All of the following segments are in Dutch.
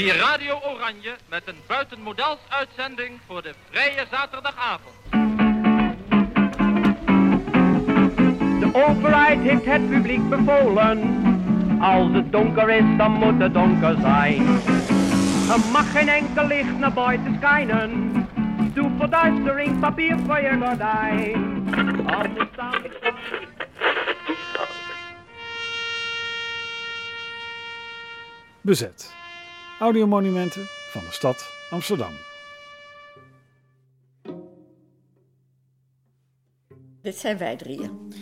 Hier Radio Oranje met een buitenmodels uitzending voor de vrije zaterdagavond. De overheid heeft het publiek bevolen. Als het donker is, dan moet het donker zijn. Er mag geen enkel licht naar buiten schijnen. Doe verduistering, papier voor je gordijn. Anders staan... Bezet. Audiomonumenten van de stad Amsterdam. Dit zijn wij drieën.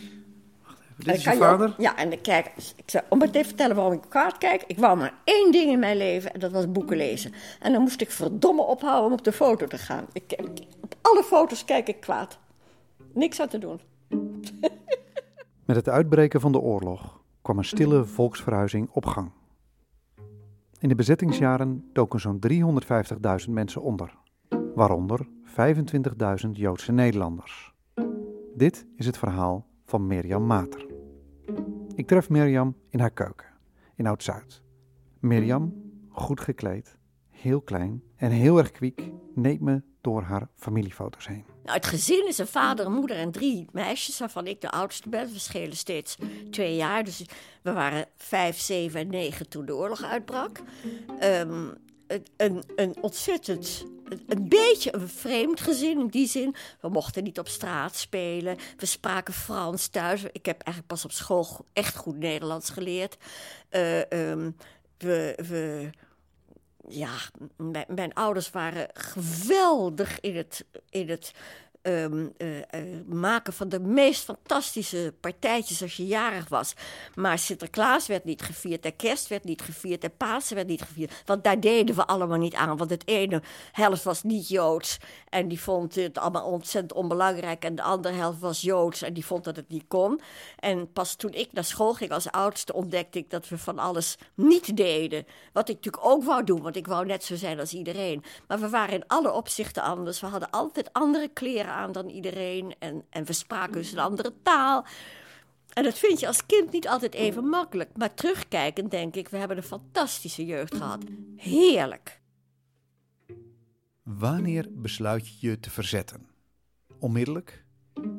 Dit is je vader? ja, en ik kijk, ik zou, om het even te vertellen waarom ik op kaart kijk. Ik wou maar één ding in mijn leven en dat was boeken lezen. En dan moest ik verdomme ophouden om op de foto te gaan. Ik, ik- op alle foto's kijk ik kwaad. Niks aan te doen. Met het uitbreken van de oorlog kwam een stille volksverhuizing op gang. In de bezettingsjaren doken zo'n 350.000 mensen onder, waaronder 25.000 Joodse Nederlanders. Dit is het verhaal van Mirjam Mater. Ik tref Mirjam in haar keuken, in Oud-Zuid. Mirjam, goed gekleed, heel klein en heel erg kwiek, neemt me door haar familiefoto's heen. Nou, het gezin is een vader, een moeder en drie meisjes, waarvan ik de oudste ben. We schelen steeds twee jaar. Dus we waren vijf, zeven en negen toen de oorlog uitbrak. Ehm, een, een, ontzettend, een, beetje een vreemd gezin in die zin. We mochten niet op straat spelen. We spraken Frans thuis. Ik heb eigenlijk pas op school echt goed Nederlands geleerd. Eh, ehm, we... we ja, mijn, ouders waren geweldig in het, in het ehm, eh, eh, maken van de meest fantastische partijtjes als je jarig was. Maar Sinterklaas werd niet gevierd, en kerst werd niet gevierd, en Pasen werd niet gevierd. Want daar deden we allemaal niet aan, want het ene helft was niet Joods en die vond het allemaal ontzettend onbelangrijk. En de andere helft was Joods en die vond dat het niet kon. En pas toen ik naar school ging als oudste ontdekte ik dat we van alles niet deden. Wat ik natuurlijk ook wou doen, want ik wou net zo zijn als iedereen. Maar we waren in alle opzichten anders. We hadden altijd andere kleren dan iedereen. En, en we spraken dus een andere taal. En dat vind je als kind niet altijd even makkelijk. Maar terugkijkend denk ik, we hebben een fantastische jeugd gehad. Heerlijk. Wanneer besluit je je te verzetten? Onmiddellijk?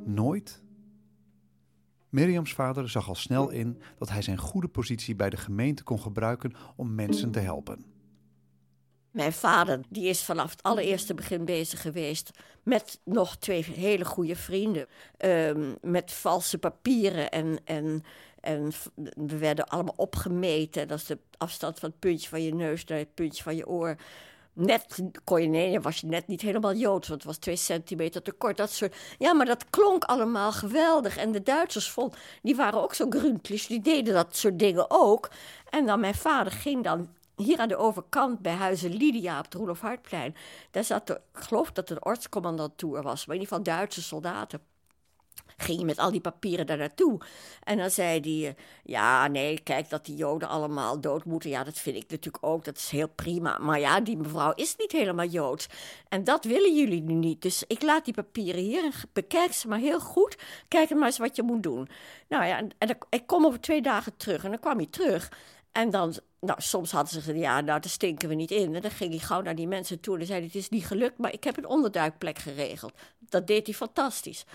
Nooit? Mirjams vader zag al snel in dat hij zijn goede positie bij de gemeente kon gebruiken om mensen te helpen. Mijn vader die is vanaf het allereerste begin bezig geweest met nog twee hele goede vrienden. Ehm, met valse papieren en, en, en we werden allemaal opgemeten. Dat is de afstand van het puntje van je neus naar het puntje van je oor. Net kon je, nee, was je net niet helemaal Joods, want het was twee centimeter te kort. Dat soort, ja, maar dat klonk allemaal geweldig. En de Duitsers vond, die waren ook zo gründlich, die deden dat soort dingen ook. En dan mijn vader ging dan hier aan de overkant bij Huizen Lydia op het Roelof Hartplein. Daar zat, de, ik geloof dat het een ortscommandantour was, maar in ieder geval Duitse soldaten ging je met al die papieren daar naartoe. En dan zei hij, ja, nee, kijk, dat die Joden allemaal dood moeten. Ja, dat vind ik natuurlijk ook, dat is heel prima. Maar ja, die mevrouw is niet helemaal Joods. En dat willen jullie nu niet. Dus ik laat die papieren hier en bekijk ze maar heel goed. Kijk maar eens wat je moet doen. Nou ja, en, en ik kom over twee dagen terug. En dan kwam hij terug. En dan, nou, soms hadden ze gezegd, ja, nou, daar stinken we niet in. En dan ging hij gauw naar die mensen toe en zei het is niet gelukt, maar ik heb een onderduikplek geregeld. Dat deed hij fantastisch.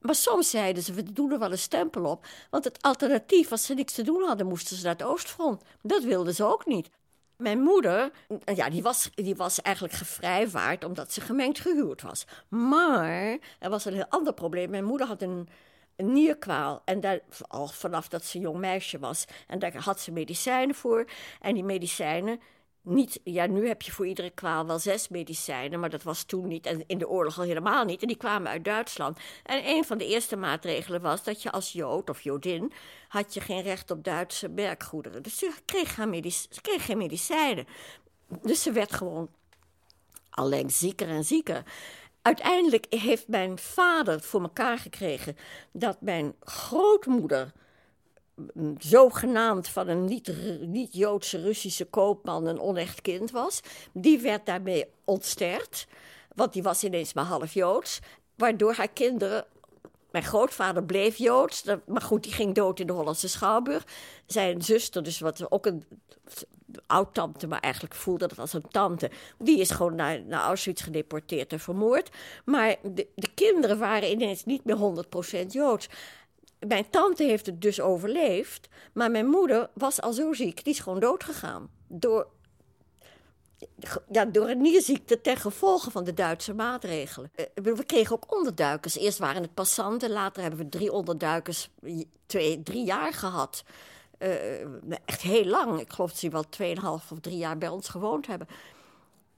Maar soms zeiden ze, we doen er wel een stempel op. Want het alternatief, als ze niks te doen hadden, moesten ze naar het Oostfront. Dat wilden ze ook niet. Mijn moeder, ja, die was, die was eigenlijk gevrijwaard omdat ze gemengd gehuwd was. Maar er was een heel ander probleem. Mijn moeder had een nierkwaal. En daar, al vanaf dat ze een jong meisje was. En daar had ze medicijnen voor. En die medicijnen, niet, ja, nu heb je voor iedere kwaal wel zes medicijnen, maar dat was toen niet en in de oorlog al helemaal niet. En die kwamen uit Duitsland. En een van de eerste maatregelen was dat je als Jood of Jodin had je geen recht op Duitse werkgoederen. Dus ze kreeg, ze kreeg geen medicijnen. Dus ze werd gewoon alleen zieker en zieker. Uiteindelijk heeft mijn vader voor elkaar gekregen dat mijn grootmoeder zogenaamd van een niet- niet-Joodse Russische koopman een onecht kind was. Die werd daarmee ontsterd, want die was ineens maar half Joods. Waardoor haar kinderen mijn grootvader bleef Joods, maar goed, die ging dood in de Hollandse Schouwburg. Zijn zuster, dus wat ook een oud-tante, maar eigenlijk voelde dat als een tante, die is gewoon naar, naar Auschwitz gedeporteerd en vermoord. Maar de, de kinderen waren ineens niet meer 100% Joods. Mijn tante heeft het dus overleefd, maar mijn moeder was al zo ziek, die is gewoon doodgegaan. Door ja, door een nierziekte ten gevolge van de Duitse maatregelen. Eh, we kregen ook onderduikers. Eerst waren het passanten, later hebben we drie onderduikers twee, drie jaar gehad. Uh, echt heel lang. Ik geloof dat ze wel tweeënhalf of drie jaar bij ons gewoond hebben.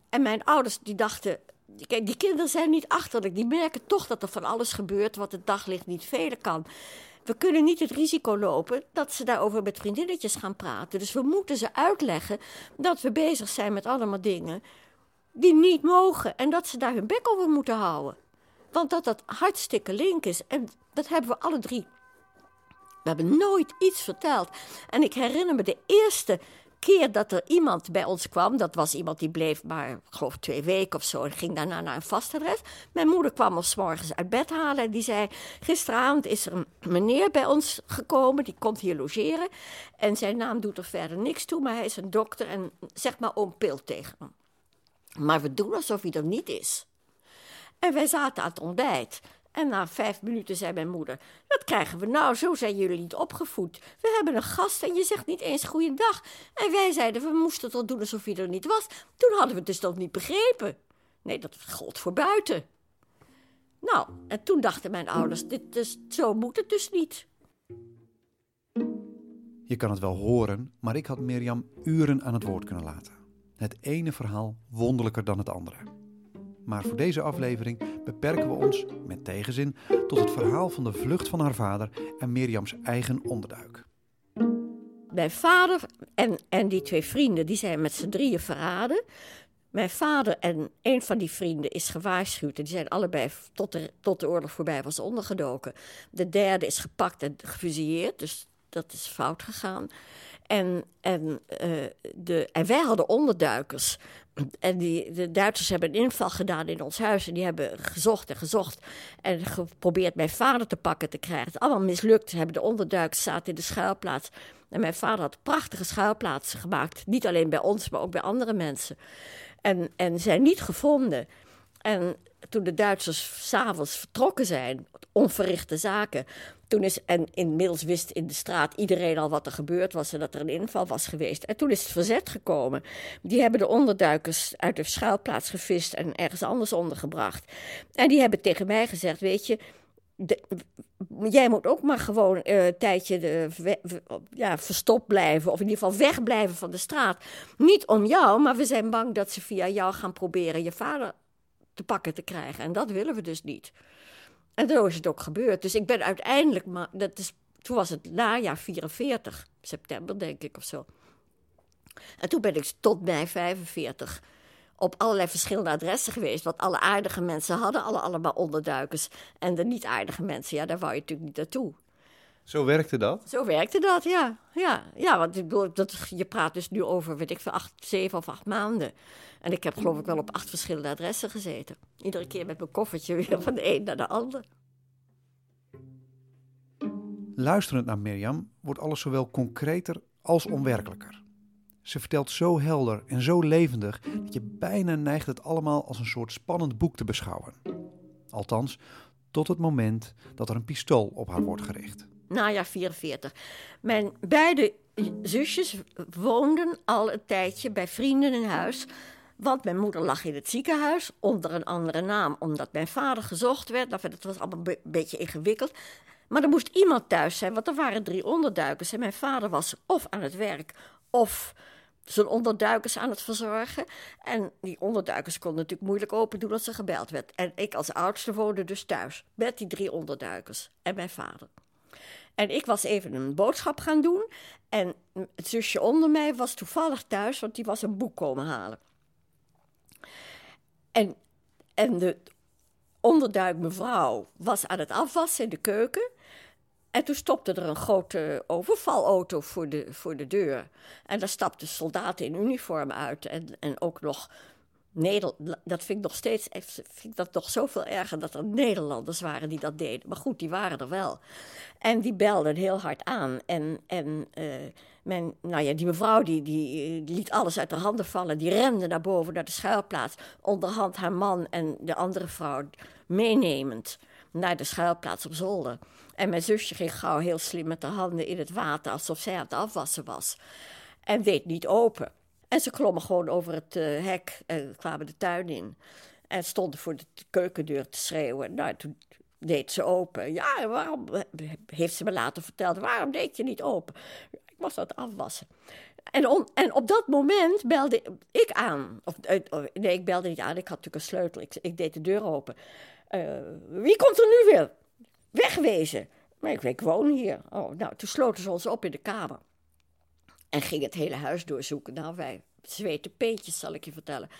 En mijn ouders die dachten, kijk, die kinderen zijn niet achterlijk. Die merken toch dat er van alles gebeurt wat het daglicht niet velen kan. We kunnen niet het risico lopen dat ze daarover met vriendinnetjes gaan praten. Dus we moeten ze uitleggen dat we bezig zijn met allemaal dingen die niet mogen. En dat ze daar hun bek over moeten houden. Want dat dat hartstikke link is. En dat hebben we alle drie. We hebben nooit iets verteld. En ik herinner me de eerste keer dat er iemand bij ons kwam, dat was iemand die bleef maar, geloof, twee weken of zo en ging daarna naar een vast adres. Mijn moeder kwam ons morgens uit bed halen en die zei: Gisteravond is er een meneer bij ons gekomen, die komt hier logeren. En zijn naam doet er verder niks toe, maar hij is een dokter en zeg maar oom Pil tegen hem. Maar we doen alsof hij er niet is. En wij zaten aan het ontbijt. En na vijf minuten zei mijn moeder: Wat krijgen we nou? Zo zijn jullie niet opgevoed. We hebben een gast en je zegt niet eens goeiedag. En wij zeiden: We moesten toch doen alsof hij er niet was. Toen hadden we het dus toch niet begrepen. Nee, dat gold voor buiten. Nou, en toen dachten mijn ouders: dit dus, Zo moet het dus niet. Je kan het wel horen, maar ik had Mirjam uren aan het woord kunnen laten. Het ene verhaal wonderlijker dan het andere. Maar voor deze aflevering beperken we ons, met tegenzin, tot het verhaal van de vlucht van haar vader en Mirjams eigen onderduik. Mijn vader en, en die twee vrienden die zijn met z'n drieën verraden. Mijn vader en een van die vrienden is gewaarschuwd. En die zijn allebei tot de, tot de oorlog voorbij was ondergedoken. De derde is gepakt en gefusilleerd. Dus dat is fout gegaan. En, en, uh, de, en wij hadden onderduikers. En die, de Duitsers hebben een inval gedaan in ons huis. En die hebben gezocht en gezocht. En geprobeerd mijn vader te pakken te krijgen. Het is allemaal mislukt. Hebben de onderduikers zaten in de schuilplaats. En mijn vader had prachtige schuilplaatsen gemaakt. Niet alleen bij ons, maar ook bij andere mensen. En, en zijn niet gevonden. En toen de Duitsers s'avonds vertrokken zijn, onverrichte zaken. Toen is, en inmiddels wist in de straat iedereen al wat er gebeurd was en dat er een inval was geweest. En toen is het verzet gekomen. Die hebben de onderduikers uit de schuilplaats gevist en ergens anders ondergebracht. En die hebben tegen mij gezegd: Weet je, jij moet ook maar gewoon uh, een tijdje de, ja, verstopt blijven. Of in ieder geval wegblijven van de straat. Niet om jou, maar we zijn bang dat ze via jou gaan proberen je vader te pakken te krijgen. En dat willen we dus niet. En zo is het ook gebeurd. Dus ik ben uiteindelijk, maar dat is, toen was het najaar 44, september denk ik of zo. En toen ben ik tot mei 45 op allerlei verschillende adressen geweest. Want alle aardige mensen hadden alle, allemaal onderduikers. En de niet aardige mensen, ja, daar wou je natuurlijk niet naartoe. Zo werkte dat? Zo werkte dat, ja. Ja, ja want ik bedoel, dat, je praat dus nu over, weet ik veel, acht, zeven of acht maanden. En ik heb geloof ik wel op acht verschillende adressen gezeten. Iedere keer met mijn koffertje weer van de een naar de ander. Luisterend naar Mirjam wordt alles zowel concreter als onwerkelijker. Ze vertelt zo helder en zo levendig dat je bijna neigt het allemaal als een soort spannend boek te beschouwen. Althans, tot het moment dat er een pistool op haar wordt gericht najaar 44. Mijn beide zusjes woonden al een tijdje bij vrienden in huis. Want mijn moeder lag in het ziekenhuis onder een andere naam, omdat mijn vader gezocht werd. Nou, dat was allemaal een beetje ingewikkeld. Maar er moest iemand thuis zijn, want er waren drie onderduikers. En mijn vader was of aan het werk of zijn onderduikers aan het verzorgen. En die onderduikers konden natuurlijk moeilijk open doen als er gebeld werd. En ik als oudste woonde dus thuis met die drie onderduikers en mijn vader. En ik was even een boodschap gaan doen. En het zusje onder mij was toevallig thuis, want die was een boek komen halen. En, en de onderduik mevrouw was aan het afwassen in de keuken. En toen stopte er een grote overvalauto voor de, voor de deur. En daar stapten soldaten in uniform uit. En, en ook nog Dat vind ik nog steeds vind ik dat nog zoveel erger dat er Nederlanders waren die dat deden. Maar goed, die waren er wel. En die belden heel hard aan. En, en uh, mijn, nou ja, die mevrouw die, die, liet alles uit haar handen vallen. Die rende naar boven, naar de schuilplaats. Onderhand haar man en de andere vrouw meenemend naar de schuilplaats op zolder. En mijn zusje ging gauw heel slim met haar handen in het water, alsof zij aan het afwassen was. En deed niet open. En ze klommen gewoon over het uh, hek en kwamen de tuin in. En stonden voor de keukendeur te schreeuwen. Nou, toen deed ze open. Ja, waarom, heeft ze me laten vertellen, waarom deed je niet open? Ik aan het afwassen. En, en op dat moment belde ik aan. Of, eh, nee, ik belde niet aan, ik had natuurlijk een sleutel. Ik, deed de deur open. Uh, wie komt er nu weer? Wegwezen. Maar ik, ik woon hier. Oh, nou, toen sloten ze ons op in de kamer. En ging het hele huis doorzoeken. Nou, wij zweten peetjes, zal ik je vertellen.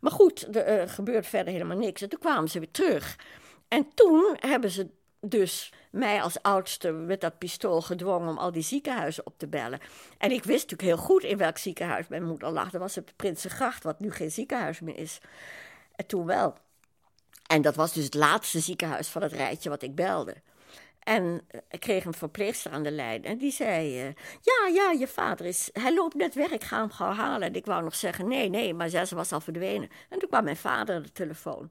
Maar goed, er gebeurde verder helemaal niks. En toen kwamen ze weer terug. En toen hebben ze dus mij als oudste met dat pistool gedwongen om al die ziekenhuizen op te bellen. En ik wist natuurlijk heel goed in welk ziekenhuis mijn moeder lag. Dat was de Prinsengracht, wat nu geen ziekenhuis meer is. En toen wel. En dat was dus het laatste ziekenhuis van het rijtje wat ik belde. En ik kreeg een verpleegster aan de lijn en die zei: uh, Ja, ja, je vader is. Hij loopt net weg, ik ga hem gauw halen. En ik wou nog zeggen: Nee, nee, maar ze was al verdwenen. En toen kwam mijn vader aan de telefoon.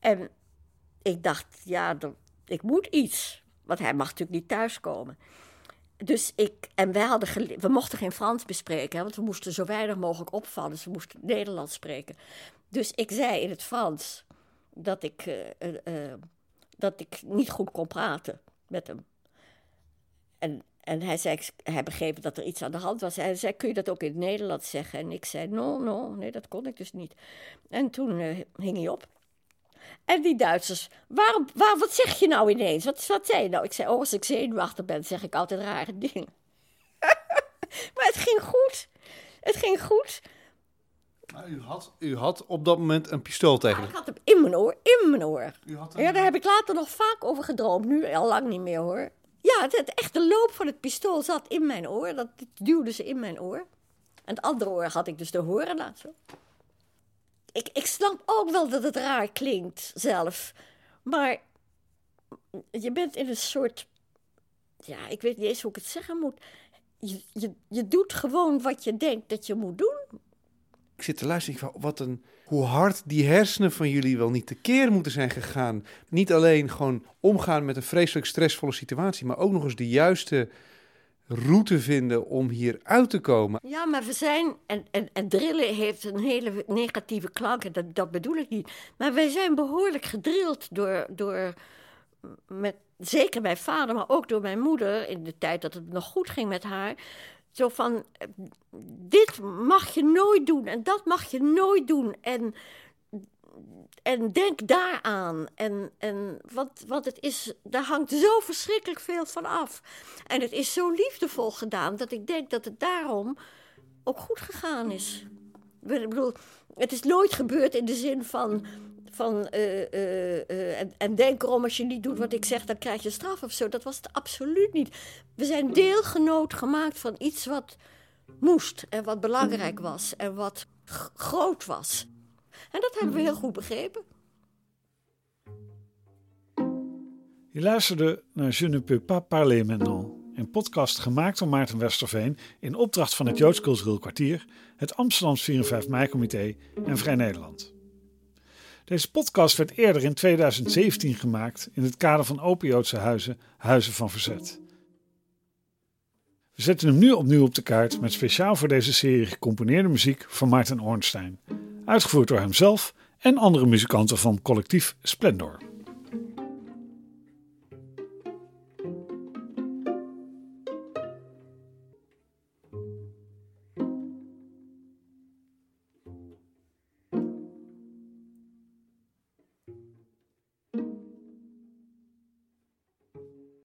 En ik dacht: Ja, ik moet iets. Want hij mag natuurlijk niet thuiskomen. Dus ik, en wij hadden we mochten geen Frans bespreken, hè, want we moesten zo weinig mogelijk opvallen. Dus moesten Nederlands spreken. Dus ik zei in het Frans dat ik, uh, dat ik niet goed kon praten met hem. En, en hij, zei, hij begreep dat er iets aan de hand was. Hij zei, kun je dat ook in het Nederlands zeggen? En ik zei, no, no, nee, dat kon ik dus niet. En toen uh, hing hij op. En die Duitsers, waarom, waar, wat zeg je nou ineens? Wat, wat zei je nou? Ik zei, oh, als ik zenuwachtig ben, zeg ik altijd rare dingen. maar het ging goed. Het ging goed. Maar u had, u had op dat moment een pistool tegen Ik had hem in mijn oor, in mijn oor. U had Ja, daar heb ik later nog vaak over gedroomd. Nu al lang niet meer hoor. Ja, het, het echte loop van het pistool zat in mijn oor. Dat duwde ze in mijn oor. En het andere oor had ik dus de horen laten. Ik, ik snap ook wel dat het raar klinkt zelf. Maar je bent in een soort. Ja, ik weet niet eens hoe ik het zeggen moet. Je, je, je doet gewoon wat je denkt dat je moet doen ik zit te luisteren. Ik van, wat een, hoe hard die hersenen van jullie wel niet tekeer moeten zijn gegaan. Niet alleen gewoon omgaan met een vreselijk stressvolle situatie, maar ook nog eens de juiste route vinden om hier uit te komen. Ja, maar we zijn, en, en, en drillen heeft een hele negatieve klank, dat, dat bedoel ik niet. Maar wij zijn behoorlijk gedrild door, door met, zeker mijn vader, maar ook door mijn moeder, in de tijd dat het nog goed ging met haar. Zo van, dit mag je nooit doen en dat mag je nooit doen. En, en denk daaraan. En, en wat, wat het is, daar hangt zo verschrikkelijk veel van af. En het is zo liefdevol gedaan dat ik denk dat het daarom ook goed gegaan is. Ik bedoel, het is nooit gebeurd in de zin van van, uh, uh, en, en, denk erom, als je niet doet wat ik zeg, dan krijg je straf of zo. Dat was het absoluut niet. We zijn deelgenoot gemaakt van iets wat moest en wat belangrijk was en wat groot was. En dat hebben we heel goed begrepen. Je luisterde naar Je ne peux pas parler maintenant. Een podcast gemaakt door Maarten Westerveen in opdracht van het Joods Cultureel Kwartier, het Amsterdams 4 en 5 mei-comité en Vrij Nederland. Deze podcast werd eerder in 2017 gemaakt in het kader van Open Joodse Huizen, Huizen van Verzet. We zetten hem nu opnieuw op de kaart met speciaal voor deze serie gecomponeerde muziek van Maarten Ornstein, uitgevoerd door hemzelf en andere muzikanten van collectief Splendor.